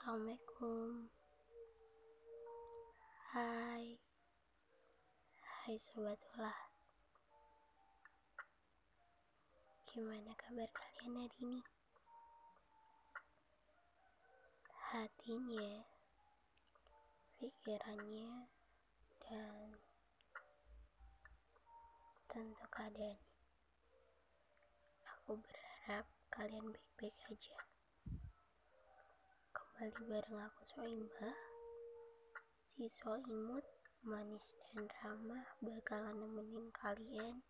Assalamualaikum. Hai. Hai Sobat Ulah. Gimana kabar kalian hari ini? Hatinya Pikirannya Dan Tentu keadaan. Aku berharap kalian baik-baik aja kembali bareng aku Soimah Siswa imut, manis dan ramah bakalan nemenin kalian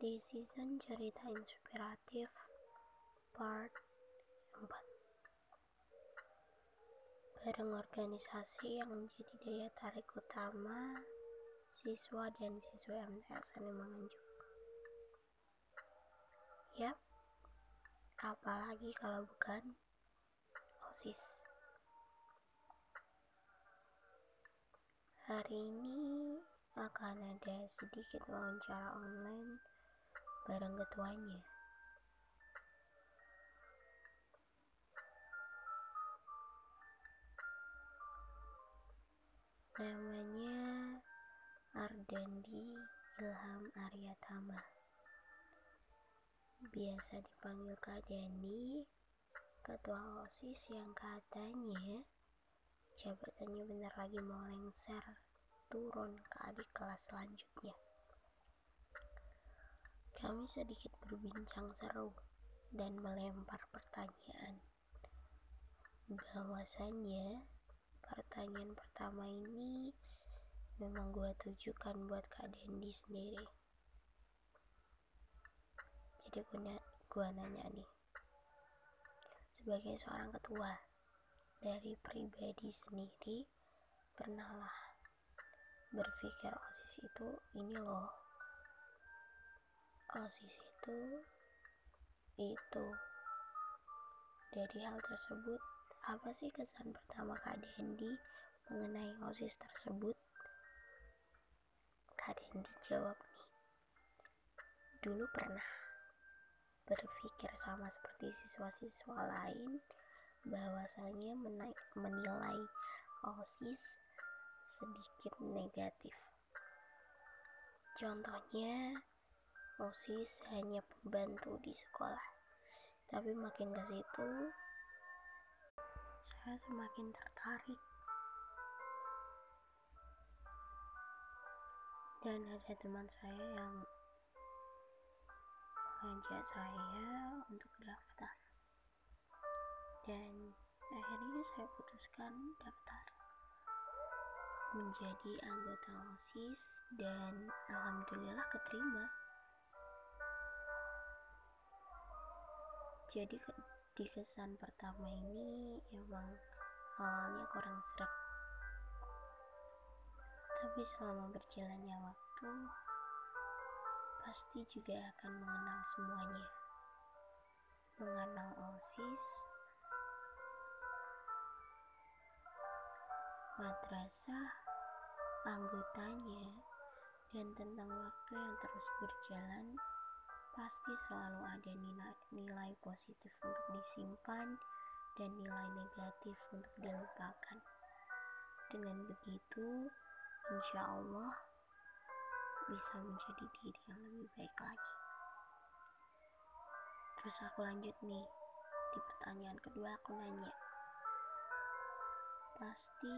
di season cerita inspiratif part 4 bareng organisasi yang menjadi daya tarik utama siswa dan siswa MTS Nganjuk Yap, apalagi kalau bukan OSIS. Hari ini akan ada sedikit wawancara online bareng ketuanya. Namanya Ardandi Ilham Aryatama. Biasa dipanggil Kak Dandi, ketua OSIS yang katanya jabatannya bentar lagi mau lengser turun ke adik kelas selanjutnya. Kami sedikit berbincang seru dan melempar pertanyaan. Bahwasannya pertanyaan pertama ini memang gue tujukan buat Kak Dendi sendiri. Jadi gue, gue nanya nih, sebagai seorang ketua dari pribadi sendiri, pernahlah berpikir osis itu ini loh. Osis itu itu. Dari hal tersebut apa sih kesan pertama Kak Dendi mengenai osis tersebut? Kak Dendi jawab nih dulu pernah berpikir sama seperti siswa-siswa lain bahwasanya menilai OSIS sedikit negatif. Contohnya, OSIS hanya pembantu di sekolah. Tapi makin ke situ, saya semakin tertarik. Dan ada teman saya yang mengajak saya untuk daftar. Dan akhirnya saya putuskan daftar menjadi anggota OSIS dan alhamdulillah keterima. Jadi ke, di kesan pertama ini emang awalnya kurang seret. Tapi selama berjalannya waktu pasti juga akan mengenal semuanya. Mengenal OSIS, madrasah, anggotanya, dan tentang waktu yang terus berjalan, pasti selalu ada nilai, nilai positif untuk disimpan dan nilai negatif untuk dilupakan. Dengan begitu, insya Allah bisa menjadi diri yang lebih baik lagi. Terus aku lanjut nih, di pertanyaan kedua aku nanya, pasti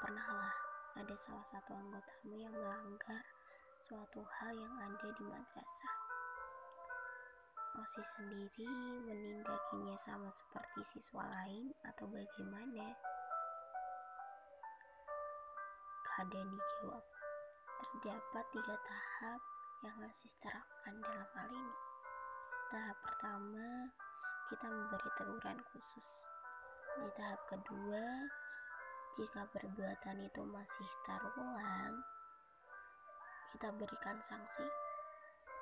pernahlah ada salah satu anggotamu yang melanggar suatu hal yang ada di madrasah. Osi sendiri menindakinya sama seperti siswa lain atau bagaimana? Kadang dijawab, terdapat tiga tahap yang harus terapkan dalam hal ini. Tahap pertama, kita memberi teguran khusus. Di tahap kedua, jika perbuatan itu masih terulang, kita berikan sanksi.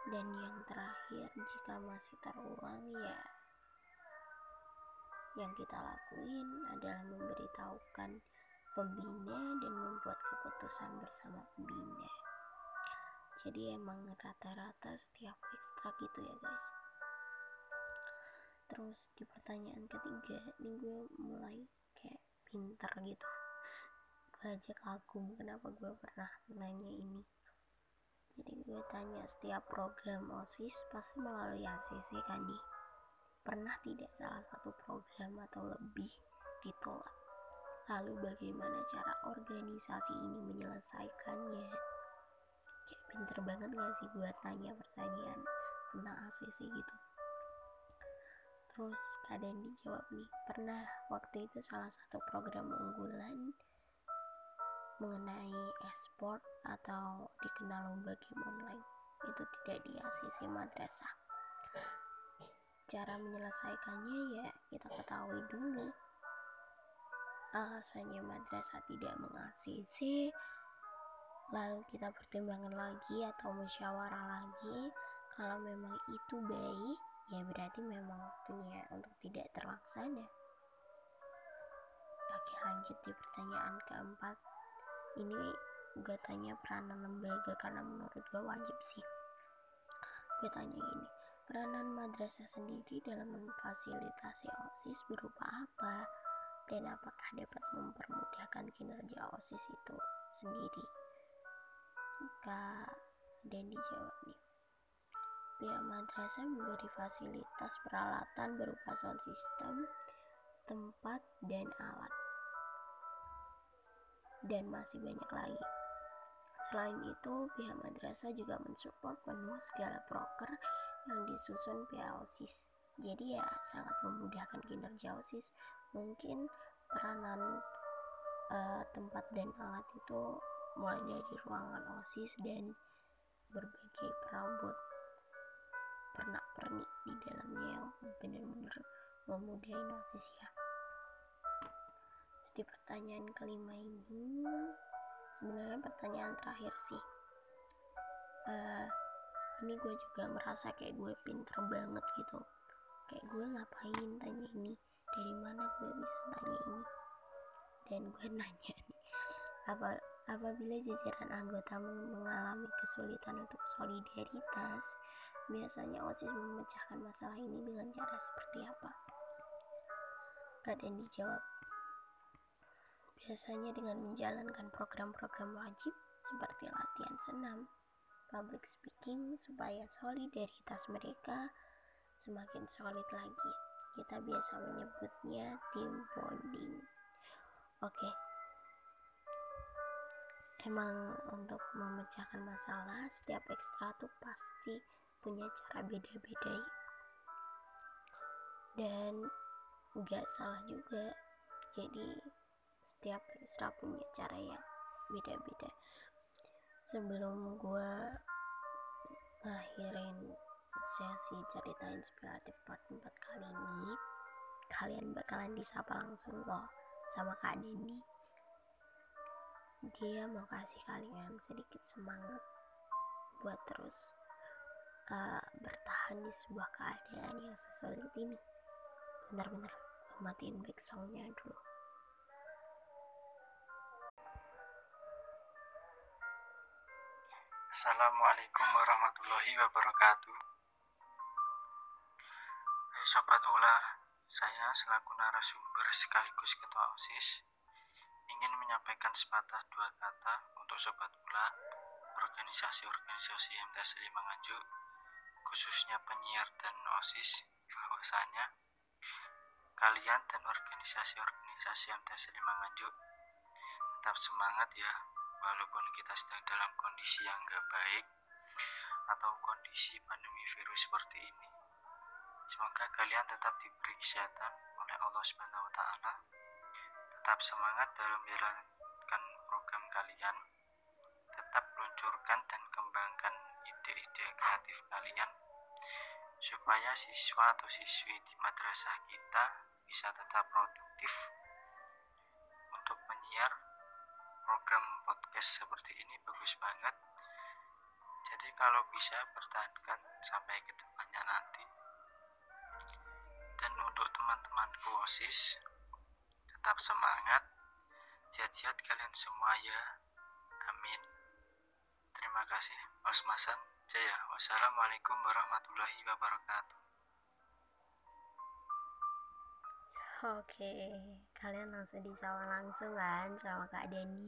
Dan yang terakhir, jika masih terulang, ya yang kita lakuin adalah memberitahukan pembina dan membuat keputusan bersama pembina. Jadi emang rata-rata setiap ekstra gitu ya guys. Terus di pertanyaan ketiga, ini gue mulai pinter gitu. Gue aja kagum kenapa gue pernah nanya ini. Jadi gue tanya setiap program OSIS pasti melalui ACC kan nih pernah tidak salah satu program atau lebih ditolak lalu bagaimana cara organisasi ini menyelesaikannya? Kayak pinter banget gak sih gue tanya pertanyaan tentang ACC gitu terus kadang dijawab nih pernah waktu itu salah satu program unggulan mengenai e-sport atau dikenal lomba game online? Itu tidak di ACC madrasah. Cara menyelesaikannya ya kita ketahui dulu. Alasannya madrasah tidak meng-ACC lalu kita pertimbangkan lagi atau musyawarah lagi. Kalau memang itu baik ya berarti memang waktunya untuk tidak terlaksana oke lanjut di pertanyaan keempat. Ini gue tanya peranan lembaga karena menurut gue wajib sih. Gue tanya gini peranan madrasah sendiri dalam memfasilitasi OSIS berupa apa? Dan apakah dapat mempermudahkan kinerja OSIS itu sendiri? Kak dan dijawab nih pihak madrasah memberi fasilitas peralatan berupa sound system, tempat, dan alat dan masih banyak lagi. Selain itu, pihak madrasah juga mensupport penuh segala proker yang disusun pihak OSIS. Jadi ya sangat memudahkan kinerja OSIS. Mungkin peranan uh, tempat dan alat itu mulai dari ruangan OSIS dan berbagai perabot pernak-pernik di dalamnya yang benar-benar memudahi OSIS ya di pertanyaan kelima ini sebenarnya pertanyaan terakhir sih. Uh, ini gue juga merasa kayak gue pinter banget gitu. Kayak gue ngapain tanya ini? Dari mana gue bisa tanya ini? Dan gue nanya nih apa apabila jajaran anggota mengalami kesulitan untuk solidaritas biasanya OSIS memecahkan masalah ini dengan cara seperti apa kadang dijawab biasanya dengan menjalankan program-program wajib seperti latihan senam, public speaking supaya solidaritas mereka semakin solid lagi. Kita biasa menyebutnya team bonding. Oke. Emang untuk memecahkan masalah setiap ekstra tuh pasti punya cara beda-beda. Dan gak salah juga. Jadi setiap ekstra punya cara yang beda-beda sebelum gue ngakhirin sesi cerita inspiratif part 4 kali ini kalian bakalan disapa langsung loh sama Kak Dendi dia mau kasih kalian sedikit semangat buat terus uh, bertahan di sebuah keadaan yang sesulit ini bener-bener gue matiin back songnya dulu Assalamualaikum warahmatullahi wabarakatuh. Hai Sobat Ula, saya selaku narasumber sekaligus Ketua OSIS ingin menyampaikan sepatah dua kata untuk Sobat Ula, organisasi-organisasi MTS 5 Nganjuk, khususnya penyiar dan OSIS, bahwasanya kalian dan organisasi-organisasi MTS 5 Nganjuk tetap semangat ya walaupun kita sedang dalam kondisi yang gak baik atau kondisi pandemi virus seperti ini. Semoga kalian tetap diberi kesehatan oleh Allah Subhanahu wa taala. Tetap semangat dalam menjalankan program kalian. Tetap luncurkan dan kembangkan kreatif kalian. Supaya siswa atau siswi di madrasah kita bisa tetap produktif untuk menyiar program podcast seperti ini bagus banget. Jadi kalau bisa pertahankan sampai ke depannya nanti. Dan untuk teman-teman OSIS tetap semangat. Sehat-sehat kalian semua ya. Amin. Terima kasih Osmasan Jaya wassalamualaikum warahmatullahi wabarakatuh Oke, kalian langsung disapa langsung kan sama Kak Dani.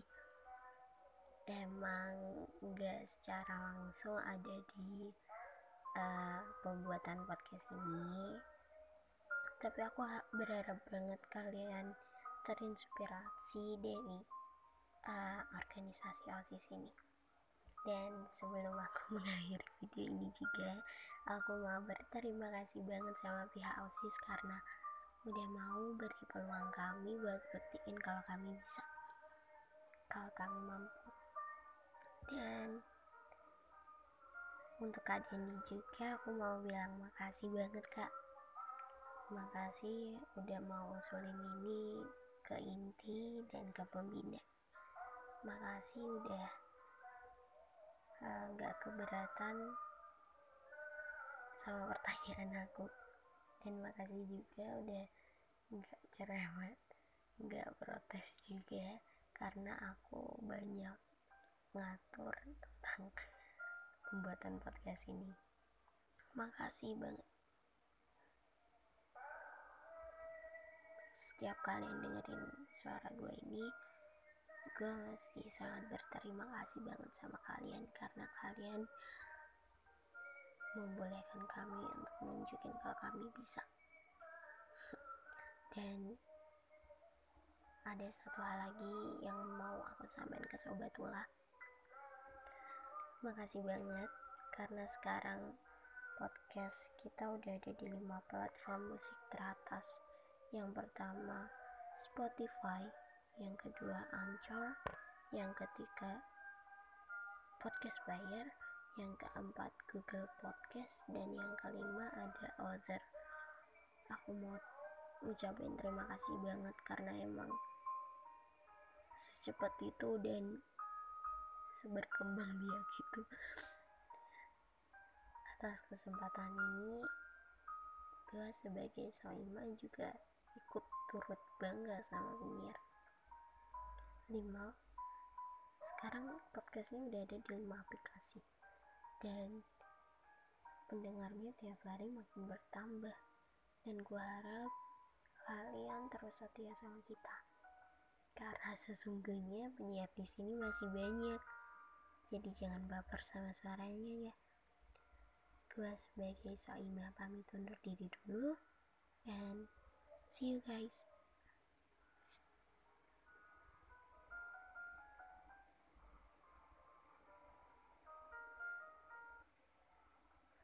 Emang nggak secara langsung ada di uh, pembuatan podcast ini, tapi aku berharap banget kalian terinspirasi dari uh, organisasi OSIS ini. Dan sebelum aku mengakhiri video ini juga, aku mau berterima kasih banget sama pihak OSIS karena udah mau beri peluang kami buat buktiin kalau kami bisa. Kalau kami mampu. Dan untuk kak ini juga aku mau bilang makasih banget kak. Makasih udah mau usulin ini ke inti dan ke pembina. Makasih udah nggak keberatan sama pertanyaan aku. Dan makasih juga udah nggak cerewet nggak protes juga karena aku banyak ngatur tentang pembuatan podcast ini. Makasih banget. Setiap kalian dengerin suara gue ini gue masih sangat berterima kasih banget sama kalian karena kalian membolehkan kami untuk menunjukin kalau kami bisa. Dan ada satu hal lagi yang mau aku sampaikan ke sobat Ula makasih banget karena sekarang podcast kita udah ada di lima platform musik teratas. Yang pertama Spotify yang kedua Anchor yang ketiga podcast player. Yang keempat Google Podcast. Dan yang kelima ada Other. Aku mau ucapin terima kasih banget karena emang secepat itu dan seberkembang dia gitu. Atas kesempatan ini gue sebagai soima juga ikut turut bangga sama penyiar 5 sekarang podcast ini udah ada di 5 aplikasi. Dan pendengarnya tiap hari makin bertambah. Dan gue harap kalian terus setia sama kita. Karena sesungguhnya penyiar di sini masih banyak. Jadi jangan baper sama suaranya ya. Gue sebagai Soima pamit undur diri dulu. And see you guys